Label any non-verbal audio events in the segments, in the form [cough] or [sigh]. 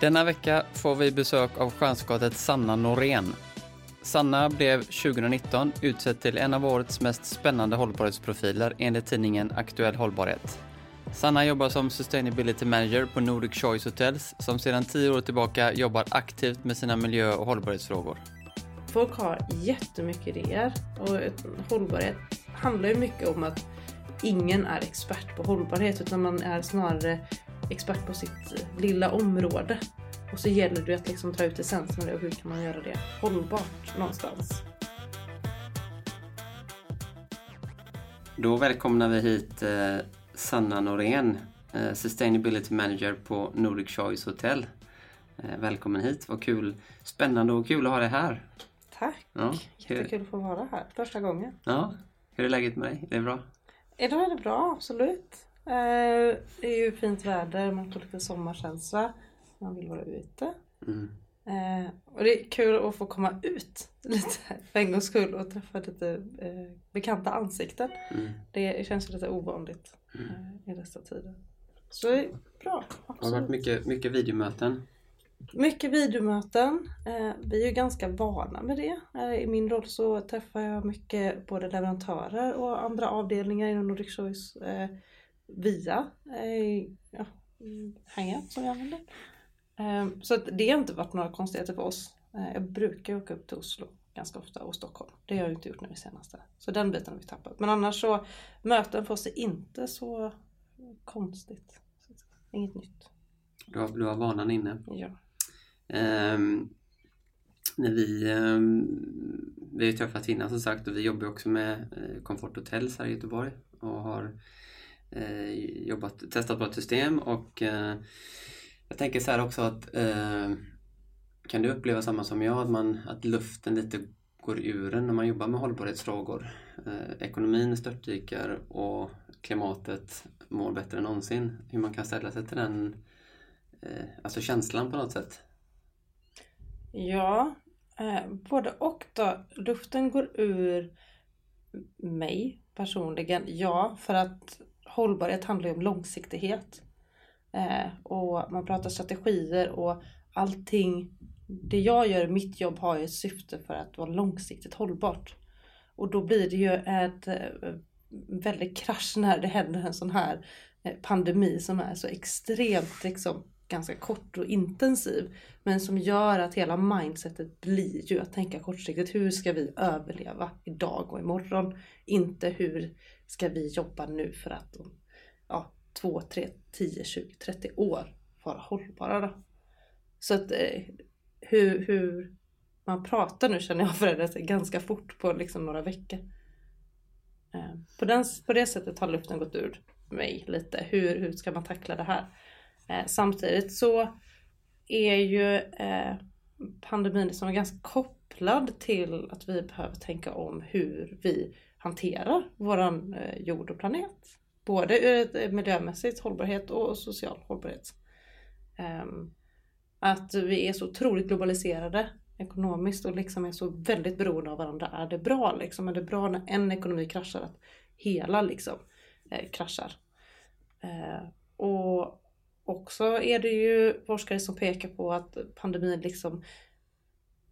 Denna vecka får vi besök av stjärnskottet Sanna Norén. Sanna blev 2019 utsedd till en av årets mest spännande hållbarhetsprofiler enligt tidningen Aktuell Hållbarhet. Sanna jobbar som Sustainability Manager på Nordic Choice Hotels som sedan tio år tillbaka jobbar aktivt med sina miljö och hållbarhetsfrågor. Folk har jättemycket idéer och hållbarhet handlar ju mycket om att ingen är expert på hållbarhet utan man är snarare expert på sitt lilla område. Och så gäller det att liksom ta ut essensen av det och hur kan man göra det hållbart någonstans. Då välkomnar vi hit eh, Sanna Norén, eh, Sustainability Manager på Nordic Choice Hotel. Eh, välkommen hit, vad kul, spännande och kul att ha dig här. Tack! Ja, Jättekul att få vara här första gången. Ja, hur är läget med dig? Är det bra? Idag är det bra, absolut. Eh, det är ju fint väder, man får lite sommarkänsla. Man vill vara ute. Mm. Eh, och det är kul att få komma ut [laughs] lite för en gångs skull och träffa lite eh, bekanta ansikten. Mm. Det känns lite ovanligt mm. i dessa tider. Så det är bra. Absolut. Det har varit mycket, mycket videomöten. Mycket videomöten. vi är ju ganska vana med det. I min roll så träffar jag mycket både leverantörer och andra avdelningar inom Nordic Choice via eh, ja, Hangout som vi använder. Eh, så det har inte varit några konstigheter för oss. Eh, jag brukar åka upp till Oslo ganska ofta och Stockholm. Det har jag inte gjort nu senaste. Så den biten har vi tappat. Men annars så möten för oss är inte så konstigt. Inget nytt. Du har, du har vanan inne? Ja. Um, när vi, um, vi har ju träffats innan som sagt och vi jobbar också med uh, Comfort Hotels här i Göteborg och har eh, Eh, jobbat, testat vårt system och eh, jag tänker så här också att eh, kan du uppleva samma som jag, att, man, att luften lite går ur en när man jobbar med hållbarhetsfrågor? Eh, ekonomin störtdyker och klimatet mår bättre än någonsin. Hur man kan ställa sig till den eh, alltså känslan på något sätt? Ja, eh, både och då. Luften går ur mig personligen, ja, för att hållbarhet handlar ju om långsiktighet. Eh, och man pratar strategier och allting. Det jag gör i mitt jobb har ju ett syfte för att vara långsiktigt hållbart. Och då blir det ju ett eh, väldigt krasch när det händer en sån här eh, pandemi som är så extremt liksom ganska kort och intensiv. Men som gör att hela mindsetet blir ju att tänka kortsiktigt. Hur ska vi överleva idag och imorgon? Inte hur ska vi jobba nu för att om ja, 2, 3, 10, 20, 30 år vara hållbara då. Så att eh, hur, hur man pratar nu känner jag förändras ganska fort på liksom några veckor. Eh, på, den, på det sättet har luften gått ur mig lite. Hur, hur ska man tackla det här? Eh, samtidigt så är ju eh, pandemin liksom ganska kopplad till att vi behöver tänka om hur vi hanterar våran eh, jord och planet. Både ur ett miljömässigt hållbarhet och social hållbarhet. Ehm, att vi är så otroligt globaliserade ekonomiskt och liksom är så väldigt beroende av varandra. Är det bra liksom? Är det bra när en ekonomi kraschar att hela liksom eh, kraschar? Ehm, och också är det ju forskare som pekar på att pandemin liksom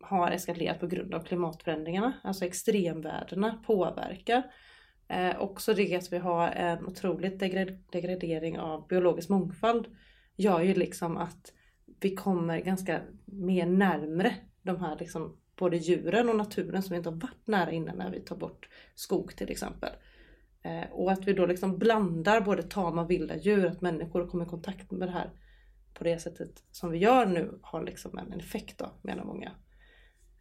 har eskalerat på grund av klimatförändringarna. Alltså extremvärdena påverkar. Eh, också det att vi har en otrolig degradering av biologisk mångfald gör ju liksom att vi kommer ganska mer närmre de här liksom både djuren och naturen som vi inte har varit nära innan när vi tar bort skog till exempel. Eh, och att vi då liksom blandar både tama och vilda djur, att människor kommer i kontakt med det här på det sättet som vi gör nu har liksom en effekt då menar många.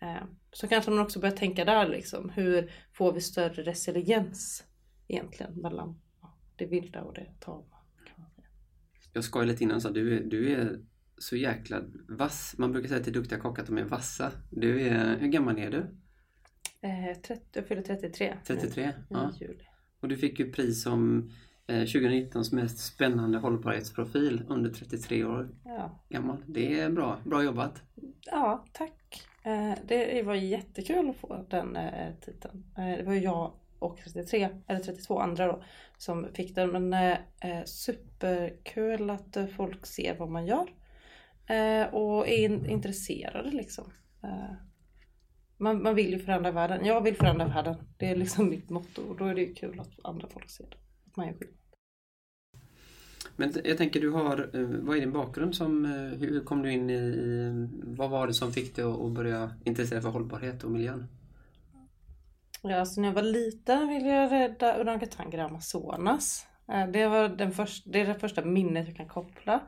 Eh, så kanske man också börjar tänka där liksom, hur får vi större resiliens egentligen mellan det vilda och det tama. Jag skojade lite innan så du, du är så jäkla vass. Man brukar säga till duktiga kockar att de är vassa. Du är, hur gammal är du? Eh, 30, jag fyller 33. 33, ja. Juli. Och du fick ju pris som 2019s mest spännande hållbarhetsprofil under 33 år ja. gammal. Det är bra, bra jobbat. Ja, tack. Eh, det var jättekul att få den eh, titeln. Eh, det var jag och 33, eller 32 andra då, som fick den. Men superkul att folk ser vad man gör. eh, och är in, intresserade liksom. Eh, man, man vill ju förändra världen. Jag vill förändra världen. Det är liksom mitt motto och då är det ju kul att andra folk ser det. Man gör skillnad. Men jag tänker du har, eh, vad är din bakgrund som, eh, hur kom du in i, vad var det som fick dig att börja intressera för hållbarhet och miljön? Ja, alltså när jag var liten ville jag rädda orangutanger i Amazonas. Eh, det, var den första, det är det första minnet jag kan koppla.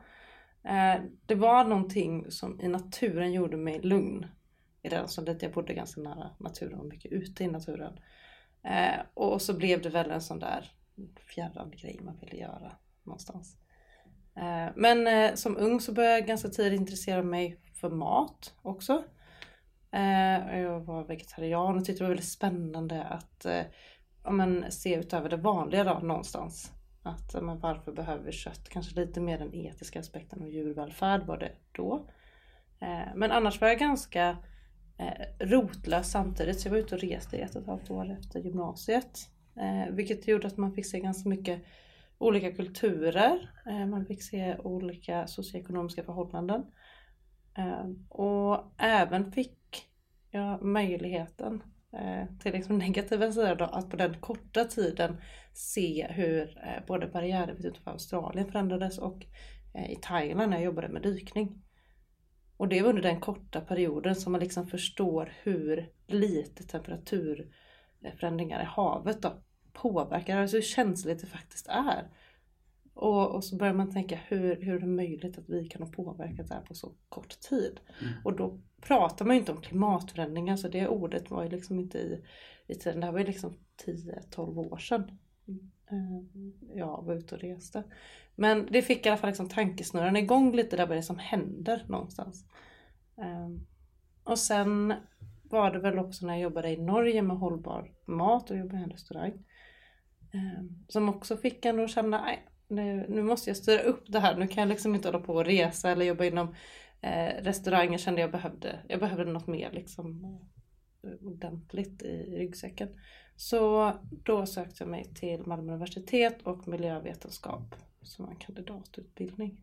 Det var någonting som i naturen gjorde mig lugn. I den som dit jag bodde ganska nära naturen och mycket ute i naturen. Och så blev det väl en sån där fjärran grej man ville göra någonstans. Eh, men eh, som ung så började jag ganska tidigt intressera mig för mat också. Eh, jag var vegetarian och tyckte det var väldigt spännande att ja, men, se utöver det vanliga då, någonstans. Att men, varför behöver vi kött? Kanske lite mer den etiska aspekten och djurvälfärd var det då. Men annars var jag ganska rotlös samtidigt så jag var ute och reste i ett och ett halvt år efter gymnasiet. Eh, vilket gjorde att man fick se ganska mycket olika kulturer. Eh, man fick se olika socioekonomiska förhållanden. Eh, och även fick jag möjligheten eh, till liksom [laughs] negativa sidor då, att på den korta tiden se hur eh, både barriärrevet utanför Australien förändrades och eh, i Thailand när jag jobbade med dykning. Och det var under den korta perioden som man liksom förstår hur lite temperaturförändringar i havet då påverkar, alltså hur känsligt det faktiskt är. Och, och så börjar man tänka hur, hur är det möjligt att vi kan ha påverkat det här på så kort tid? Mm. Och då pratar man ju inte om klimatförändringar så det ordet var ju liksom inte i, i tiden. Det här var ju liksom 10-12 år sedan eh, jag var ute och reste. Men det fick i alla fall liksom tankesnurran igång lite där vad det är som händer någonstans. Ehm, och sen var det väl också när jag jobbade i Norge med hållbar mat och jobbade i en restaurang. Ehm, som också fick en att känna, nej, nu, nu måste jag styra upp det här. Nu kan jag liksom inte hålla på och resa eller jobba inom eh, restauranger. Kände jag behövde. Jag behövde något mer liksom eh, ordentligt i ryggsäcken. Så då sökte jag mig till Malmö universitet och miljövetenskap som en kandidatutbildning.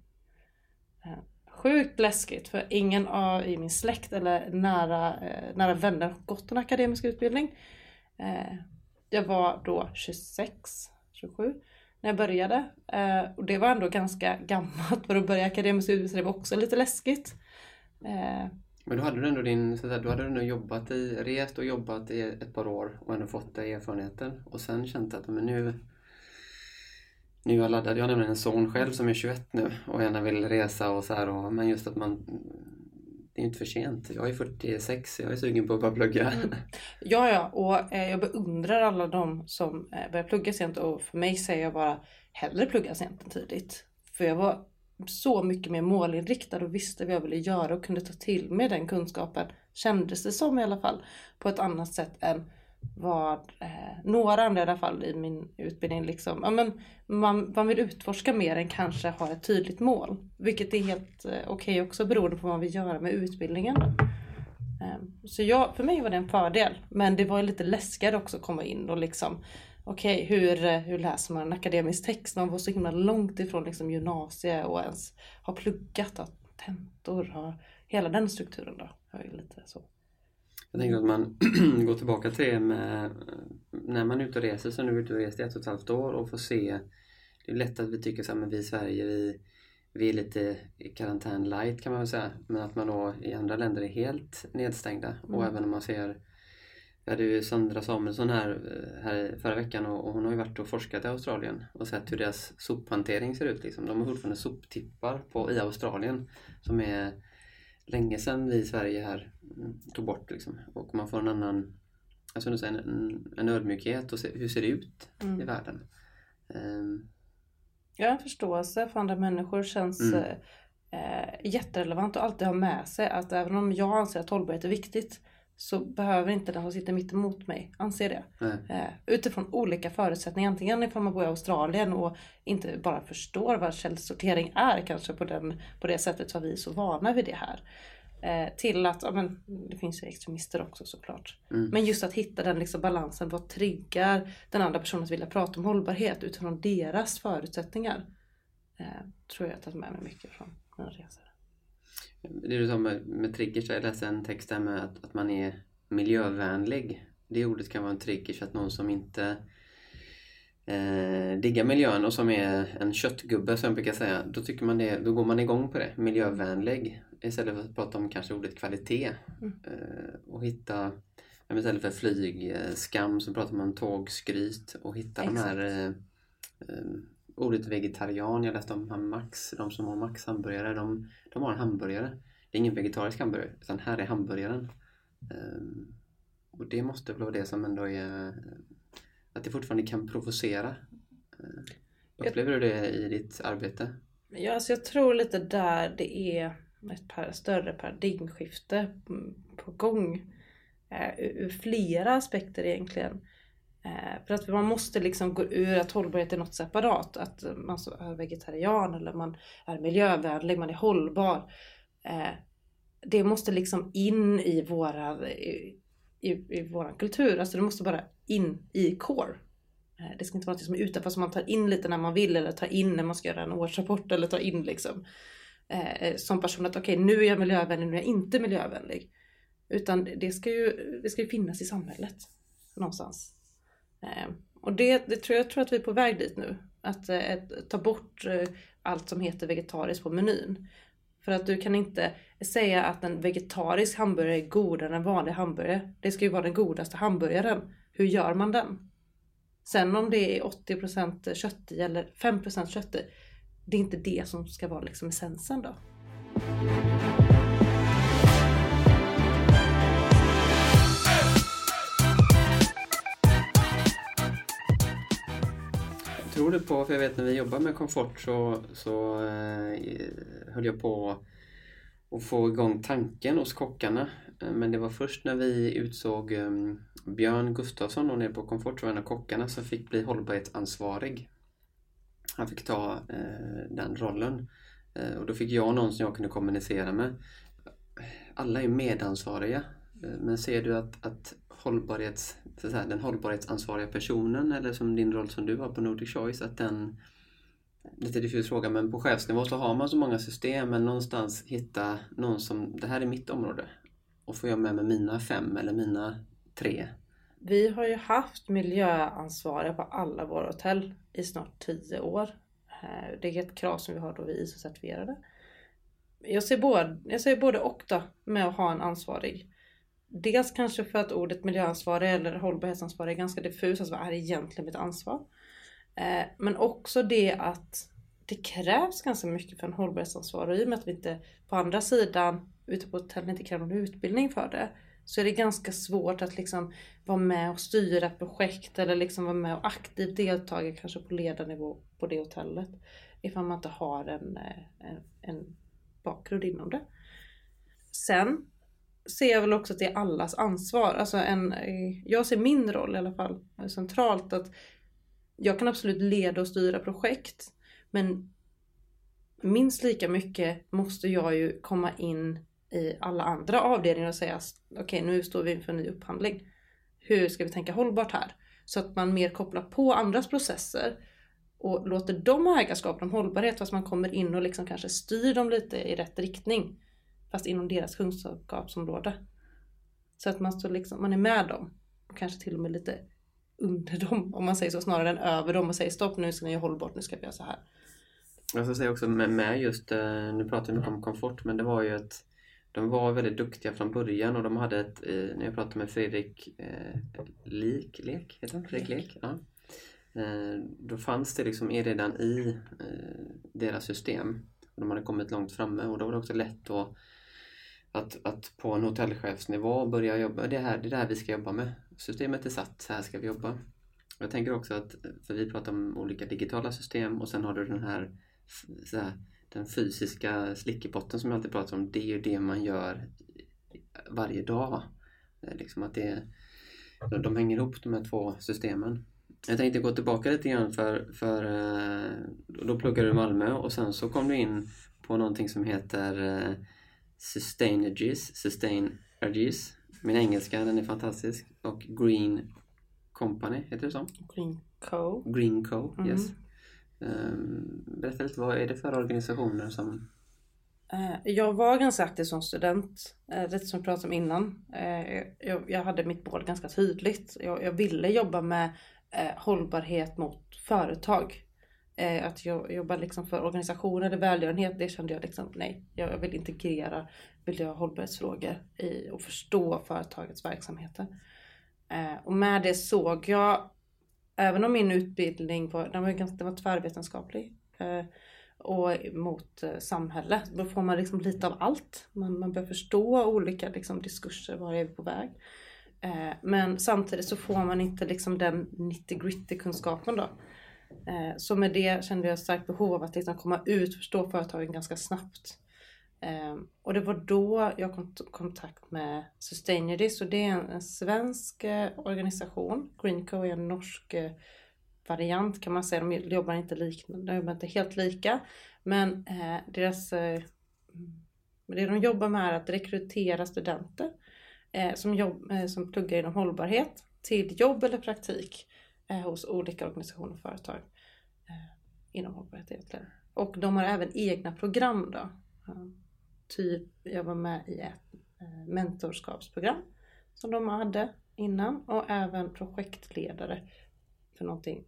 Eh, sjukt läskigt för ingen av i min släkt eller nära, eh, nära vänner har gått en akademisk utbildning. Eh, jag var då 26, 27 när jag började. Eh, och det var ändå ganska gammalt för att börja akademiskt utbildning så det var också lite läskigt. Eh, men då hade du ändå din, så att då hade du ändå jobbat i, rest och jobbat i ett par år och ändå fått dig erfarenheten och sen känt att men nu nu är jag laddad. Jag har nämligen en son själv som är 21 nu och gärna vill resa och så här. Och, men just att man det är inte för sent. Jag är 46, jag är sugen på att börja plugga. Mm. [laughs] Ja, ja, och eh, jag beundrar alla de som eh, börjar plugga sent och för mig säger jag bara hellre plugga sent än tidigt. För jag var så mycket mer målinriktad och visste vad jag ville göra och kunde ta till mig den kunskapen, kändes det som i alla fall, på ett annat sätt än vad eh, några andra i alla fall i min utbildning liksom, ja, men man, man vill utforska mer än kanske ha ett tydligt mål. Vilket är helt eh, okej okay också beroende på vad man vill göra med utbildningen. Eh, så jag, för mig var det en fördel. Men det var lite läskigare också att komma in och liksom Okej, okay, hur, eh, hur läser man en akademisk text? Man var så himla långt ifrån liksom gymnasiet och ens har pluggat, har tentor, har hela den strukturen då. Jag är lite så. Jag tänker att man [clears throat] går tillbaka till det med när man är ute och reser, så nu är vi ute och rest i ett och ett halvt år och får se Det är lätt att vi tycker men vi i Sverige vi, vi är lite karantän light kan man väl säga men att man då i andra länder är helt nedstängda mm. och även om man ser vi hade ju Sandra Samuelsson här, eh, här förra veckan och, hon har ju varit och forskat i Australien och sett hur deras sophantering ser ut. Liksom. De har fortfarande soptippar på, i Australien som är länge sedan vi i Sverige här mm, tog bort. Liksom. Och man får en annan alltså, en, en ödmjukhet och se, hur ser det ut mm. i världen. Um. Ja, en förståelse för andra människor känns mm. eh, jätterelevant och alltid ha med sig att även om jag anser att hållbarhet är viktigt så behöver inte den som sitter mitt emot mig anse det. Eh, utifrån olika förutsättningar. Antingen ifall man bor i Australien och inte bara förstår vad källsortering är kanske på, den, på det sättet så vi är så vana vid det här. Eh, till att, ja, men, det finns ju extremister också såklart. Mm. Men just att hitta den liksom balansen. Vad triggar den andra personen att vilja prata om hållbarhet utifrån deras förutsättningar. Eh, tror jag att jag tagit med mig mycket från mina resor. Det du sa med, med triggers, jag läste en text där med att, att man är miljövänlig. Det ordet kan vara en trigger, att någon som inte eh, diggar miljön och som är en köttgubbe som jag brukar säga, då, tycker man det, då går man igång på det. Miljövänlig. Istället för att prata om kanske ordet kvalitet. Mm. Eh, och hitta, istället för flygskam så pratar man tågskryt och hitta de här eh, eh, ordet vegetarian. Jag läste om han Max, de som har Max hamburgare, de, de har en hamburgare. Det är ingen vegetarisk hamburgare, utan här är hamburgaren. Um, och det måste väl vara det som ändå är att det fortfarande kan provocera. Uh, upplever du det i ditt arbete? Ja, alltså jag tror lite där det är ett par, större paradigmskifte på gång. Uh, ur flera aspekter egentligen. Eh, för att man måste liksom gå ur att hållbarhet är något separat. Att man är vegetarian eller man är miljövänlig, man är hållbar. Eh, det måste liksom in i våra, i, i, i våran kultur. Alltså det måste bara in i core. Eh, det ska inte vara något som är utanför som man tar in lite när man vill eller tar in när man ska göra en årsrapport eller tar in liksom. Som person att okej okay, nu är jag miljövänlig, nu är jag inte miljövänlig. Utan det ska ju, det ska ju finnas i samhället någonstans. Ehm, och det, det tror jag, jag tror att vi är på väg dit nu. Att eh, ta bort eh, allt som heter vegetariskt på menyn. För att du kan inte säga att en vegetarisk hamburgare är godare än en vanlig hamburgare. Det ska ju vara den godaste hamburgaren. Hur gör man den? Sen om det är 80% kött i eller 5% kött i. Det är inte det som ska vara liksom essensen då. Tror du på, för jag vet när vi jobbar med komfort så, så eh, höll jag på att få igång tanken hos kockarna. Eh, men det var först när vi utsåg um, Björn Gustafsson och nere på Komfort var en av kockarna som fick bli hållbarhetsansvarig. Han fick ta eh, den rollen. Eh, och då fick jag någon som jag kunde kommunicera med. Alla är medansvariga. Eh, men ser du att, att hållbarhets, så säga, den hållbarhetsansvariga personen eller som din roll som du har på Nordic Choice, att den lite diffus fråga, men på chefsnivå så har man så många system, men någonstans hitta någon som, det här är mitt område. Och får jag med mig mina fem eller mina tre. Vi har ju haft miljöansvariga på alla våra hotell i snart tio år. Eh, det är ett krav som vi har då vi är ISO-certifierade. Jag ser, både, jag ser både och då med att ha en ansvarig. Dels kanske för att ordet miljöansvarig eller hållbarhetsansvarig är ganska diffust. Alltså vad är egentligen mitt ansvar? Eh, men också det att det krävs ganska mycket för en hållbarhetsansvarig. I och med att vi inte på andra sidan ute på hotellet inte kräver någon utbildning för det. Så är det ganska svårt att liksom vara med och styra projekt eller liksom vara med och aktivt delta kanske på ledarnivå på det hotellet. Ifall man inte har en, eh, en, en bakgrund inom det. Sen ser jag väl också att det är allas ansvar. Alltså en, eh, jag ser min roll i alla fall centralt att jag kan absolut leda och styra projekt. Men minst lika mycket måste jag ju komma in i alla andra avdelningar och säga okej okay, nu står vi inför en ny upphandling. Hur ska vi tänka hållbart här? Så att man mer kopplar på andras processer och låter dem ha ägarskapen om hållbarhet fast man kommer in och liksom kanske styr dem lite i rätt riktning. Fast inom deras kunskapsområde. Så att man, står liksom, man är med dem och kanske till och med lite under dem om man säger så snarare än över dem och säger stopp nu ska ni göra hållbart, nu ska vi göra så här. Jag ska säga också med, med just, eh, nu pratar vi mycket om komfort men det var ju ett de var väldigt duktiga från början och de hade ett, när jag pratade med Fredrik eh, Lik, Lek, heter han? Fredrik Lek? Ja. Eh, då fanns det liksom redan i eh, deras system. De hade kommit långt framme och då var det också lätt att, att, att på en hotellchefsnivå börja jobba. Det, här, det är det här vi ska jobba med. Systemet är satt, så här ska vi jobba. Jag tänker också att, för vi pratar om olika digitala system och sen har du den här, så här den fysiska slickepotten som jag alltid pratar om, det är ju det man gör varje dag. Liksom att det, de hänger ihop de här två systemen. Jag tänkte gå tillbaka lite grann för, för eh, då pluggade du i Malmö och sen så kom du in på någonting som heter eh, Sustainages, Sustainages. Min engelska den är fantastisk. Och Green Company, heter det så? Green Co. Green Co, yes. Mm. Berätta lite, vad är det för organisationer som... Eh, jag var ganska aktiv som student, eh, det som jag pratade om innan. Eh, jag hade mitt mål ganska tydligt. Jag ville jobba med hållbarhet mot företag. Eh, att jobba liksom för organisationer eller välgörenhet, det kände jag liksom nej. Jag vill integrera miljö och hållbarhetsfrågor i och förstå företagets verksamheter. Eh, och med det såg jag, även om min utbildning var, den var, ganska, den var tvärvetenskaplig eh, och mot samhälle. Då får man liksom lite av allt. Man, man börjar förstå olika liksom, diskurser, var är vi på väg? Eh, men samtidigt så får man inte liksom den 90 gritty kunskapen då. Eh, så med det kände jag starkt behov av att liksom komma ut och förstå företagen ganska snabbt. Eh, och det var då jag kom i kontakt med Sustainedis och det är en, en svensk eh, organisation. Greenco är en norsk eh, variant kan man säga. De jobbar inte liknande, de jobbar inte helt lika. Men eh, deras, eh, mm, det de jobbar med är att rekrytera studenter eh, som, jobb, eh, som pluggar inom hållbarhet till jobb eller praktik eh, Eh, hos olika organisationer och företag eh, inom hållbarhet egentligen. Och de har även egna program då. Eh, typ, jag var med i ett eh, mentorskapsprogram som de hade innan och även projektledare för någonting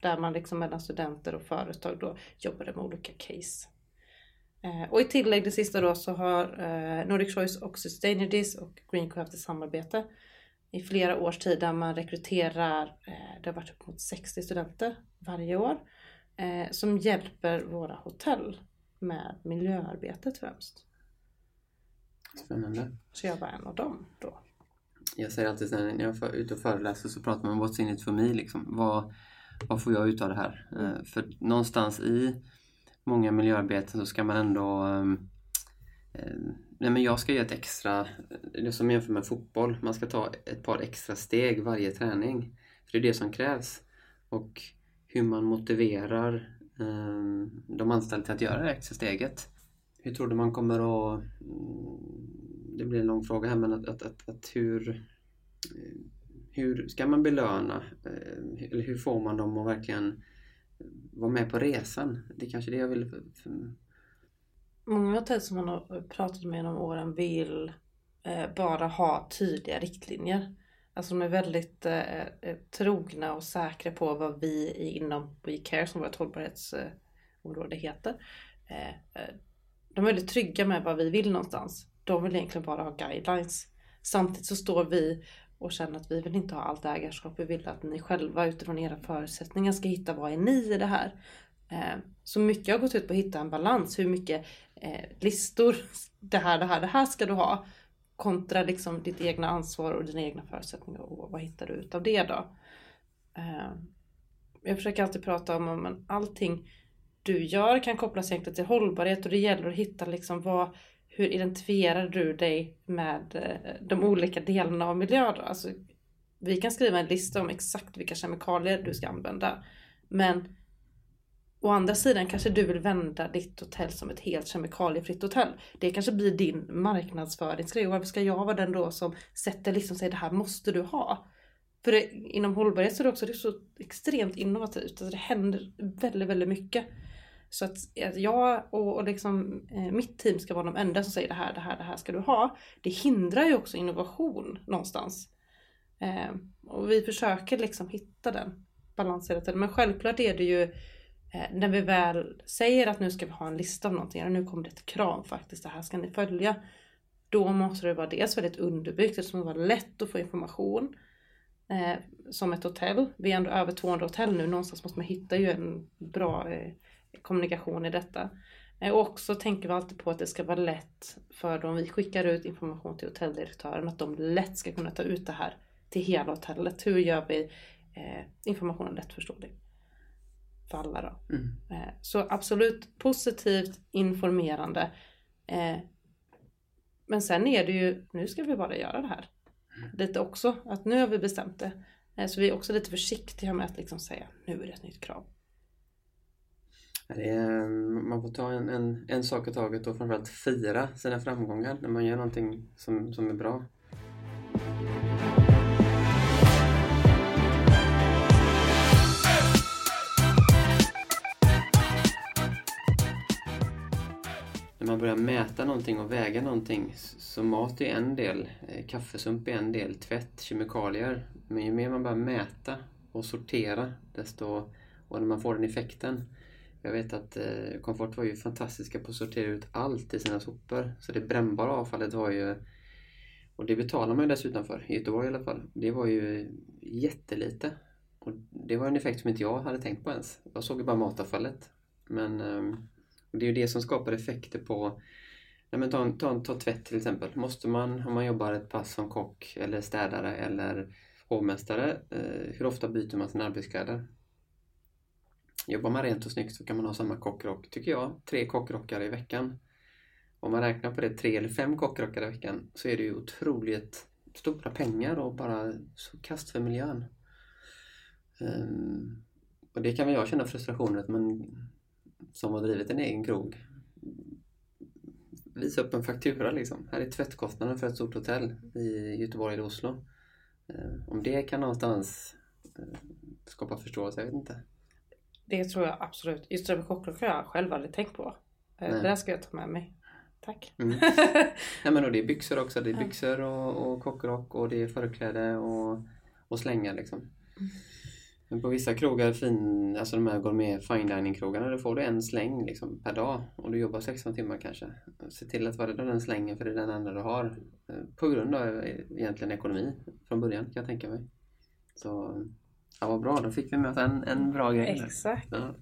där man liksom mellan studenter och företag då jobbade med olika case. Och i tillägg det sista då så har Nordic Choice och Sustainedis och Greenco haft ett samarbete i flera års tid där man rekryterar, det har varit upp mot 60 studenter varje år, som hjälper våra hotell med miljöarbetet främst. Spännande. Så jag var en av dem då. Jag säger alltid när jag är ute och föreläser så pratar man om what's in it for me. Liksom. Vad, vad får jag ut av det här? Mm. För någonstans i många miljöarbeten så ska man ändå eh, Nej men jag ska ge ett extra, det som jämför med fotboll, man ska ta ett par extra steg varje träning. För det är det som krävs. Och hur man motiverar eh, de anställda till att göra det extra steget. Hur tror du man kommer att... Mm, det blir en lång fråga här men att, att, att, att hur hur ska man belöna? Eh, eller hur får man dem att verkligen vara med på resan? Det är kanske det jag vill... Många hotell som man har pratat med genom åren vill eh, bara ha tydliga riktlinjer. Alltså de är väldigt eh, eh trogna och säkra på vad vi inom WeCare, som vårt hållbarhetsområde heter, eh, eh, de är väldigt trygga med vad vi vill någonstans. De vill egentligen bara ha guidelines. Samtidigt så står vi och känner att vi vill inte ha allt ägarskap. Vi vill att ni själva utifrån era förutsättningar ska hitta vad är ni i det här. Eh, så mycket har gått ut på att hitta en balans. Hur mycket eh, listor, [laughs] det här, det här, det här ska du ha. Kontra liksom ditt egna ansvar och dina egna förutsättningar. Och vad hittar du ut av det då? Eh, jag försöker alltid prata om att allting du gör kan kopplas egentligen till hållbarhet och det gäller att hitta liksom vad hur identifierar du dig med eh, de olika delarna av miljön? Då? Alltså, vi kan skriva en lista om exakt vilka kemikalier du ska använda. Men å andra sidan kanske du vill vända ditt hotell som ett helt kemikaliefritt hotell. Det kanske blir din marknadsföringsgrej. Och varför ska jag vara den då som sätter liksom säger det här måste du ha? För det, inom hållbarhet så är det också det är så extremt innovativt. Alltså det händer väldigt, väldigt mycket. Så att, eh, jag och, och liksom, eh, mitt team ska vara de enda som säger det här, det här, det här ska du ha. Det hindrar ju också innovation någonstans. Eh, och vi försöker liksom hitta den balansen. Men självklart är det ju Eh, när vi väl säger att nu ska vi ha en lista av någonting, och nu kommer det ett krav faktiskt, det här ska ni följa. Då måste det vara dels väldigt underbyggt, eftersom det var lätt att få information. Eh, som ett hotell. Vi är ändå över 200 hotell nu, någonstans måste man hitta ju en bra eh, kommunikation i detta. Eh, och också tänker vi alltid på att det ska vara lätt för dem vi skickar ut information till hotelldirektören att de lätt ska kunna ta ut det här till hela hotellet. Hur gör vi eh, informationen lättförståelig? För alla då. Mm. Eh, så absolut positivt informerande. Eh, men sen är det ju, nu ska vi bara göra det här. Mm. Lite också, att nu har vi bestämt det. Eh, så vi är också lite försiktiga med att liksom säga, nu är det ett nytt krav. Är, man får ta en, en, en sak i taget och framförallt fira sina framgångar när man gör någonting som, som är bra. Mäta någonting och väga någonting så mat är en del, eh, kaffesump är en del, tvätt, kemikalier. Men ju mer man börjar mäta och sortera desto, och när man får den effekten. Jag vet att eh, Komfort var ju fantastiska på att sortera ut allt i sina sopor. Så det brännbara avfallet var ju, och det betalar man ju dessutom för, i Göteborg i alla fall. Det var ju jättelite. Och det var en effekt som inte jag hade tänkt på ens. Jag såg ju bara matavfallet. Men eh, det är ju det som skapar effekter på Nej, men ta, ta, ta tvätt till exempel. Måste man, om man jobbar ett pass som kock eller städare eller hovmästare, eh, hur ofta byter man sina arbetskläder? Jobbar man rent och snyggt så kan man ha samma kockrock, tycker jag, tre kockrockar i veckan. Om man räknar på det, tre eller fem kockrockar i veckan, så är det ju otroligt stora pengar och bara så kast för miljön. Um, och det kan väl jag känna frustration över, man som har drivit en egen krog visa upp en faktura liksom. Här är tvättkostnaden för ett stort hotell i Göteborg eller Oslo. Eh, om det kan någonstans eh, skapa förståelse, jag vet inte. Det tror jag absolut. Just det med kockrock har jag själv aldrig tänkt på. Eh, det där ska jag ta med mig. Tack. Mm. [laughs] Nej, men och det är byxor också. Det är byxor och, och kockrock och det är förkläde och, och slängar liksom. Mm. Men på vissa krogar, fin, alltså de här gourmet fine dining krogarna, då får du en släng liksom, per dag och du jobbar 16 timmar kanske. Se till att vara den slängen för det är den enda du har. Eh, på grund av egentligen ekonomi från början kan jag tänka mig. Så ja, vad bra, då fick vi med oss en, en bra grej. Exakt. Ja.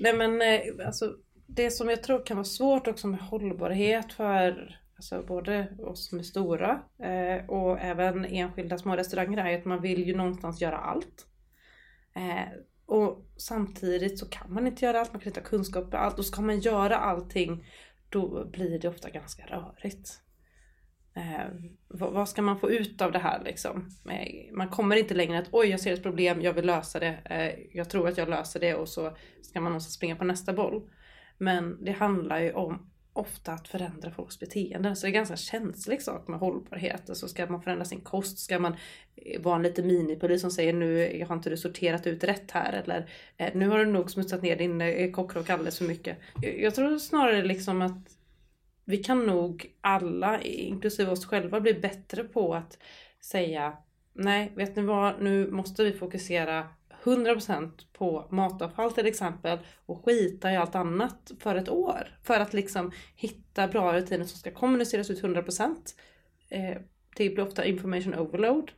Nej men eh, alltså det som jag tror kan vara svårt också med hållbarhet för alltså både oss som är stora eh, och även enskilda små restauranger är att man vill ju någonstans göra allt. Eh, och samtidigt så kan man inte göra allt, man kan inte ha kunskap om allt. Och ska man göra allting då blir det ofta ganska rörigt. Eh, vad, vad, ska man få ut av det här liksom? Eh, man kommer inte längre att oj jag ser ett problem, jag vill lösa det, eh, jag tror att jag löser det och så ska man också springa på nästa boll. Men det handlar ju om ofta att förändra folks beteenden. Så det är en ganska känslig sak med hållbarhet. Alltså ska man förändra sin kost? Ska man eh, vara en liten minipolis som säger nu eh, har inte du sorterat ut rätt här eller eh, nu har du nog smutsat ner din kockrock alldeles för mycket. Jag tror snarare liksom att vi kan nog alla, inklusive oss själva, bli bättre på att säga nej, vet ni vad, nu måste vi fokusera 100% på matavfall till exempel och skita i allt annat för ett år. För att liksom hitta bra rutiner som ska kommuniceras ut 100%. Eh, det blir ofta information overload.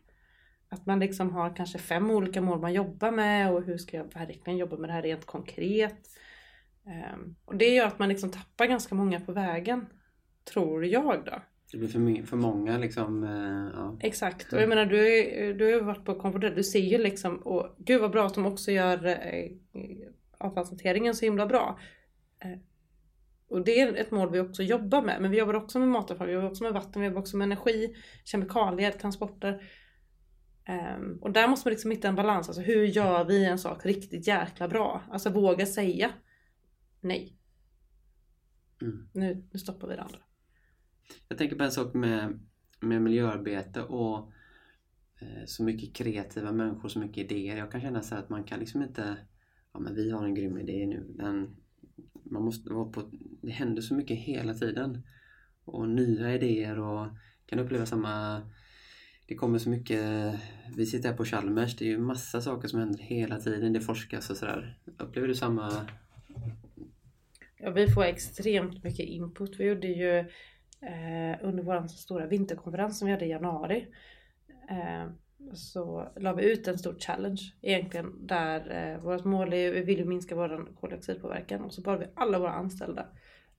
Att man liksom har kanske fem olika mål man jobbar med och hur ska jag verkligen jobba med det här rent konkret. Eh, och det gör att man liksom tappar ganska många på vägen. Tror jag då. Det blir för, för många liksom. Eh, ja. Exakt. Och jag menar du, du har ju varit på Comforted. Du ser ju liksom, och gud vad bra att de också gör eh, avfallshanteringen så himla bra. Eh, och det är ett mål vi också jobbar med. Men vi jobbar också med matavfall, vi jobbar också med vatten, vi jobbar också med energi, kemikalier, transporter. Um, och där måste man liksom hitta en balans. Alltså hur gör vi en sak riktigt jäkla bra? Alltså våga säga nej. Mm. Nu, nu stoppar vi det andra. Jag tänker på en sak med, med miljöarbete och eh, så mycket kreativa människor, så mycket idéer. Jag kan känna så att man kan liksom inte, ja men vi har en grym idé nu. Den, man måste vara på, det händer så mycket hela tiden. Och nya idéer och kan uppleva samma det kommer så mycket, vi sitter här på Chalmers, det är ju massa saker som händer hela tiden, det forskas och sådär. Upplever du samma? Ja, vi får extremt mycket input. Vi gjorde ju Eh, under vår stora vinterkonferens som vi hade i januari eh, så la vi ut en stor challenge egentligen där eh, vårt mål är vi vill minska vår koldioxidpåverkan och så bad vi alla våra anställda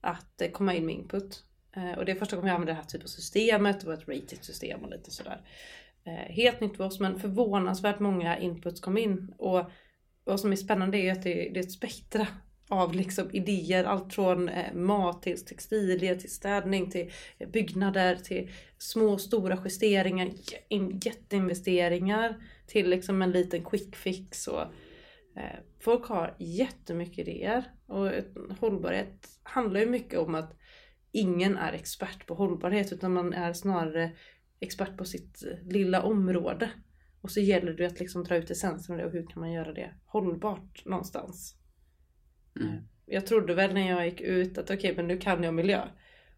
att eh, komma in med input. Eh, och det är första gången vi använder det här typen av systemet, det var ett rating-system och lite sådär. Eh, helt nytt för oss men förvånansvärt många inputs kom in och vad som är spännande är att det, det är ett spektra av liksom idéer. Allt från eh, mat till textilier, till städning, till byggnader, till små och stora justeringar, jätteinvesteringar, till liksom en liten quick fix. Och, eh, folk har jättemycket idéer och hållbarhet handlar ju mycket om att ingen är expert på hållbarhet utan man är snarare expert på sitt lilla område. Och så gäller det att liksom dra ut essensen av det och hur kan man göra det hållbart någonstans. Mm. jag trodde väl när jag gick ut att okej okay, men nu kan jag miljö.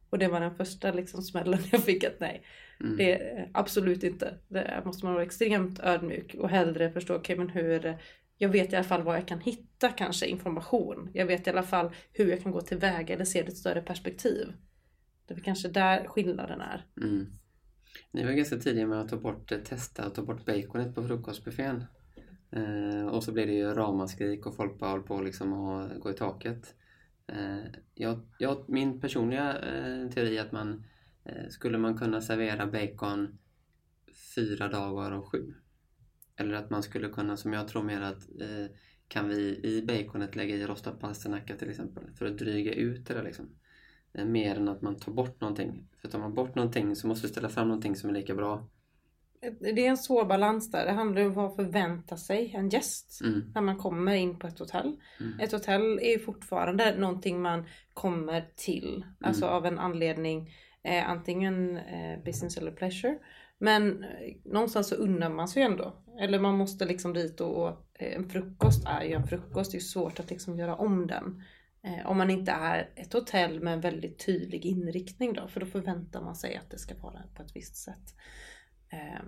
Och det var den första liksom smällen jag fick att nej. Mm. Det absolut inte. Det måste man vara extremt ödmjuk och hellre förstå okej okay, men hur jag vet i alla fall var jag kan hitta kanske information. Jag vet i alla fall hur jag kan gå tillväga eller se det i ett större perspektiv. Det är kanske där skillnaden är. Mm. Ni var ganska tidiga med att ta bort, testa och ta bort baconet på frukostbuffén. Eh, och så blev det ju ramaskrik och folk bara höll på liksom att gå i taket. Eh, jag, jag, min personliga eh, teori är att man eh, skulle man kunna servera bacon fyra dagar av sju. Eller att man skulle kunna, som jag tror mer att eh, kan vi i baconet lägga i rostad palsternacka till exempel för att dryga ut det där liksom. Eh, mer än att man tar bort någonting. För tar man bort någonting så måste vi ställa fram någonting som är lika bra. Det är en svår balans där. Det handlar om vad förvänta sig en gäst mm. när man kommer in på ett hotell. Mm. Ett hotell är ju fortfarande någonting man kommer till. Mm. Alltså av en anledning. Eh, antingen eh, business eller pleasure. Men eh, någonstans så unnar man sig ändå. Eller man måste liksom dit och, och eh, en frukost är ju en frukost. Det är svårt att liksom göra om den. Eh, om man inte är ett hotell med en väldigt tydlig inriktning då. För då förväntar man sig att det ska vara på ett visst sätt. Eh,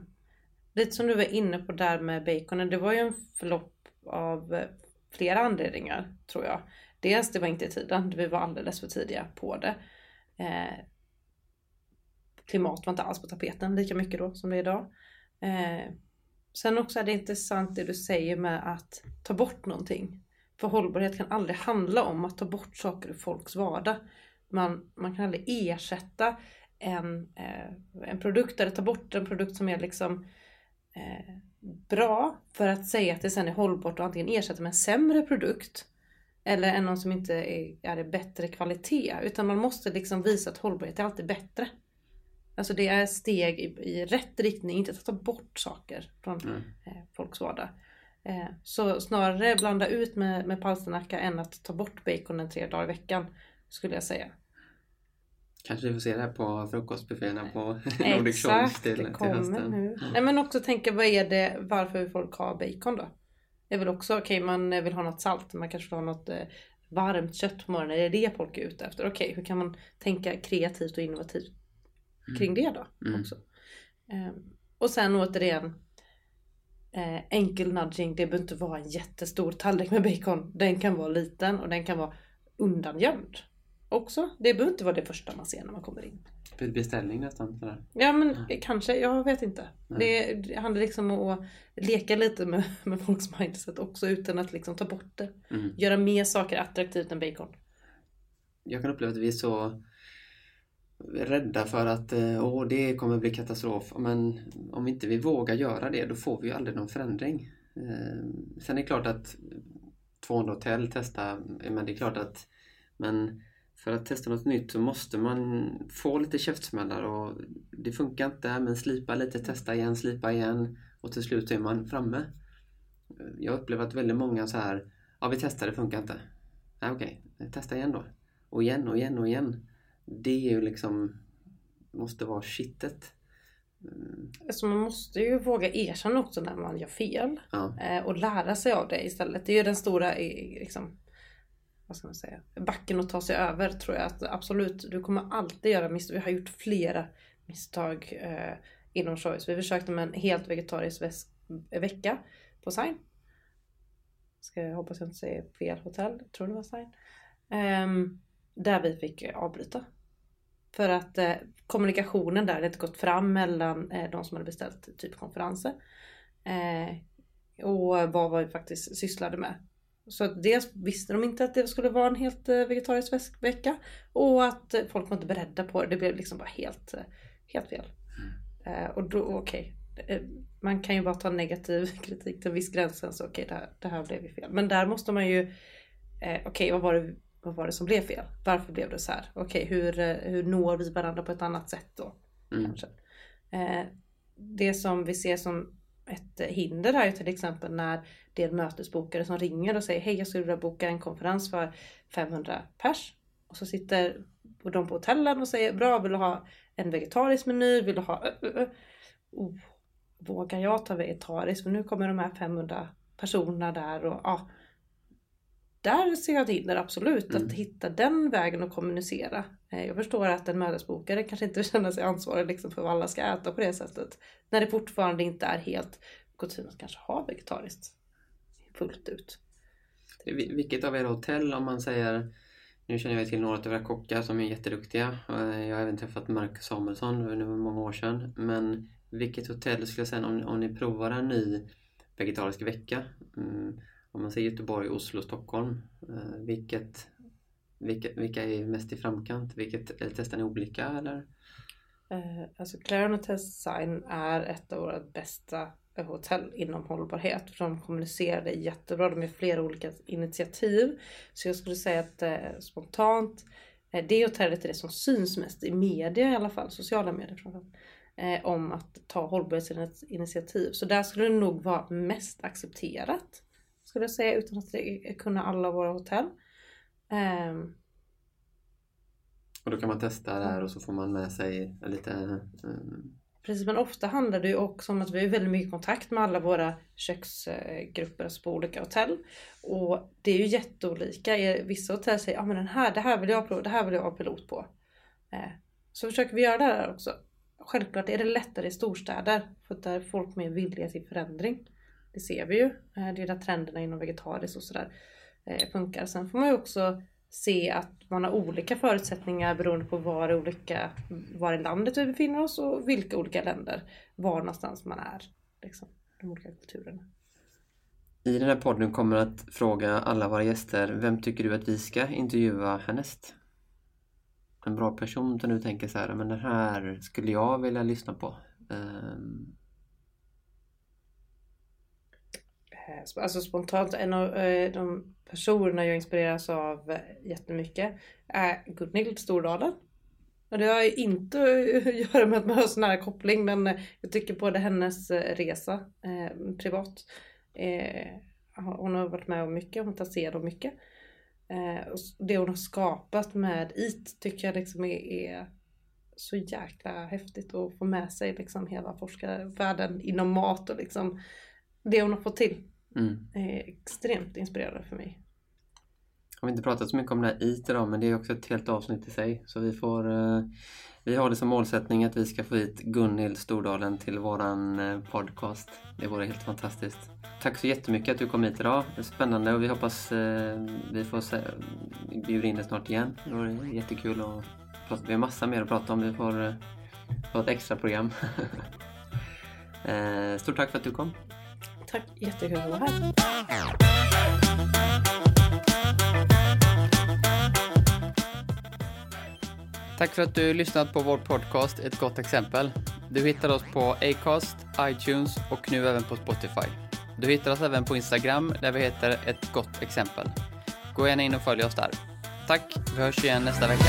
lite som du var inne på där med baconen. Det var ju en förlopp av eh, flera anledningar tror jag. Dels det var inte i tiden. Vi var alldeles för tidiga på det. Eh, klimat var inte alls på tapeten lika mycket då som det är idag. Eh, sen också är det intressant det du säger med att ta bort någonting. För hållbarhet kan aldrig handla om att ta bort saker ur folks vardag. Man, man kan aldrig ersätta en, eh, en produkt eller ta bort en produkt som är liksom eh, bra för att säga att det sen är hållbart och antingen ersätta med en sämre produkt eller en någon som inte är, är bättre kvalitet. Utan man måste liksom visa att hållbarhet är alltid bättre. Alltså det är steg i, i rätt riktning, inte att ta bort saker från mm. eh, folks vardag. Eh, så snarare blanda ut med, med palsternacka än att ta bort baconen tre dagar i veckan skulle jag säga. Kanske vi får se det här på frukostbufféerna på [laughs] Nordic Choice till, det kommer till hösten. Nu. Mm. Nej, men också tänka vad är det, varför folk ha bacon då? Det är väl också, okej okay, man vill ha något salt, man kanske vill ha något eh, varmt kött på morgonen, är det det folk är ute efter? Okej, okay, hur kan man tänka kreativt och innovativt kring det då mm. också? Eh, och sen återigen eh, enkel nudging, det behöver inte vara en jättestor tallrik med bacon. Den kan vara liten och den kan vara undangömd också. Det behöver inte vara det första man ser när man kommer in. Beställning nästan? Sådär. Ja men ja. kanske, jag vet inte. Det, det, handlar liksom om att leka lite med, [laughs] med folks mindset också utan att liksom ta bort det. Mm. Göra mer saker attraktivt än bacon. Jag kan uppleva att vi är så rädda för att eh, åh, det kommer bli katastrof. Men om inte vi vågar göra det då får vi ju aldrig någon förändring. Eh, sen är det klart att 200 hotell testa, men det är klart att men för att testa något nytt så måste man få lite käftsmällar och det funkar inte men slipa lite, testa igen, slipa igen och till slut är man framme. Jag upplever att väldigt många så här, ja vi testar, det funkar inte. Nej okej, okay, testa igen då. Och igen och igen och igen. Det är ju liksom, måste vara kittet. Mm. Alltså man måste ju våga erkänna också när man gör fel. Ja. Eh, och lära sig av det istället. Det är ju den stora liksom, vad ska man säga, backen att ta sig över tror jag att absolut, du kommer alltid göra misstag. Vi har gjort flera misstag eh, inom Choice. Vi försökte med en helt vegetarisk vecka på Sign. Ska jag hoppas jag inte säger fel hotell, jag tror det var Sign. Eh, där vi fick avbryta. För att eh, kommunikationen där hade inte gått fram mellan eh, de som hade beställt typ konferenser. Eh, och vad vi faktiskt sysslade med. Så dels visste de inte att det skulle vara en helt eh, vegetarisk vecka och att eh, folk var inte beredda på det. Det blev liksom bara helt, eh, helt fel. Mm. Och då, okej. Okay. Man kan ju bara ta negativ [laughs] kritik till en viss gräns så okej, okay, det, här, det här blev ju fel. Men där måste man ju, okej okay, vad, var det, vad var det som blev fel? Varför blev det så här? Okej, hur, hur når vi varandra på ett annat sätt då? Mm. Kanske. Det som vi ser som ett hinder här till exempel när en mötesbokare som ringer och säger hej jag skulle vilja boka en konferens för 500 pers. Och så sitter de på hotellen och säger bra vill du ha en vegetarisk meny, vill du ha oh, Vågar jag ta vegetariskt? För nu kommer de här 500 personerna där och ja. där ser jag ett hinder absolut, Mm. att hitta den vägen att kommunicera. Eh, Jag förstår att en mötesbokare kanske inte [laughs] känner sig ansvarig liksom för vad alla ska äta på det sättet. När det fortfarande inte är helt kutym att kanske ha vegetariskt fullt ut. Vil- Vilket av era hotell, om man säger nu känner jag till några av era kockar som är jätteduktiga. Eh, Jag har även träffat Marcus Samuelsson nu många år sedan. Men vilket hotell skulle jag säga om, om ni provar en ny vegetarisk vecka? Mm, om man säger Göteborg, Oslo, Stockholm. eh, Vilket, vilka, vilka är mest i framkant? Vilket, eller testar ni olika eller? Eh, Alltså Clarion Hotel Design är ett av våra bästa eh, Eh, hotell inom hållbarhet. För de kommunicerade jättebra. De har flera olika initiativ. Så jag skulle säga att eh, spontant, eh, det hotellet är det som syns mest i media i alla fall, sociala medier framförallt. Eh, om att ta hållbarhetsinitiativ. Så där skulle det nog vara mest accepterat. Skulle jag säga utan att det- kunna alla våra hotell. Eh, Och då kan man testa där och så får man med sig lite mm, eh, Precis, men ofta handlar det ju också om att vi har väldigt mycket kontakt med alla våra köksgrupper alltså på olika hotell. Och det är ju jätteolika. Vissa hotell säger ah, men den här, det här vill jag prova, det här vill jag ha pilot på. Eh, så försöker vi göra det här också. Självklart är det lättare i storstäder för att där är folk mer villiga till förändring. Det ser vi ju. Eh, det är där trenderna inom vegetariskt och sådär eh, funkar. Sen får man ju också se att man har olika förutsättningar beroende på var i, olika, var i landet vi befinner oss och vilka olika länder, var någonstans man är. Liksom, de olika kulturerna. I den här podden kommer att fråga alla våra gäster, vem tycker du att vi ska intervjua härnäst? En bra person som du tänker så här, men den här skulle jag vilja lyssna på. Um, Eh, sp- Eh, alltså spontant, en av eh, de personerna jag inspireras av eh, jättemycket är Gunhild Stordalen. Och det har ju inte att [laughs] göra med att man har så nära koppling men jag tycker både hennes resa eh, privat eh, hon har varit med om mycket, hon har tagit om mycket. Eh, och det hon har skapat med IT tycker jag liksom är, är så jäkla häftigt att få med sig liksom hela forskarvärlden inom mat och liksom det hon har fått till mm. är extremt inspirerande för mig. Jag har inte pratat så mycket om det här IT idag, men det är också ett helt avsnitt i sig. Så vi får... eh, vi har det som målsättning att vi ska få hit Gunhild Stordalen till våran eh, podcast. Det vore helt fantastiskt. Tack så jättemycket att du kom hit idag. Det är spännande och vi hoppas eh, vi får se, bjuda in dig snart igen. Det vore jättekul att prata. Vi har massa mer att prata om. Vi får ha ett extra program. [laughs] stort tack för att du kom. Tack, jättekul att vara här. Tack för att du lyssnat på vår podcast Ett gott exempel. Du hittar oss på Acast, iTunes och nu även på Spotify. Du hittar oss även på Instagram där vi heter Ett gott exempel. Gå gärna in och följ oss där. Tack, vi hörs igen nästa vecka.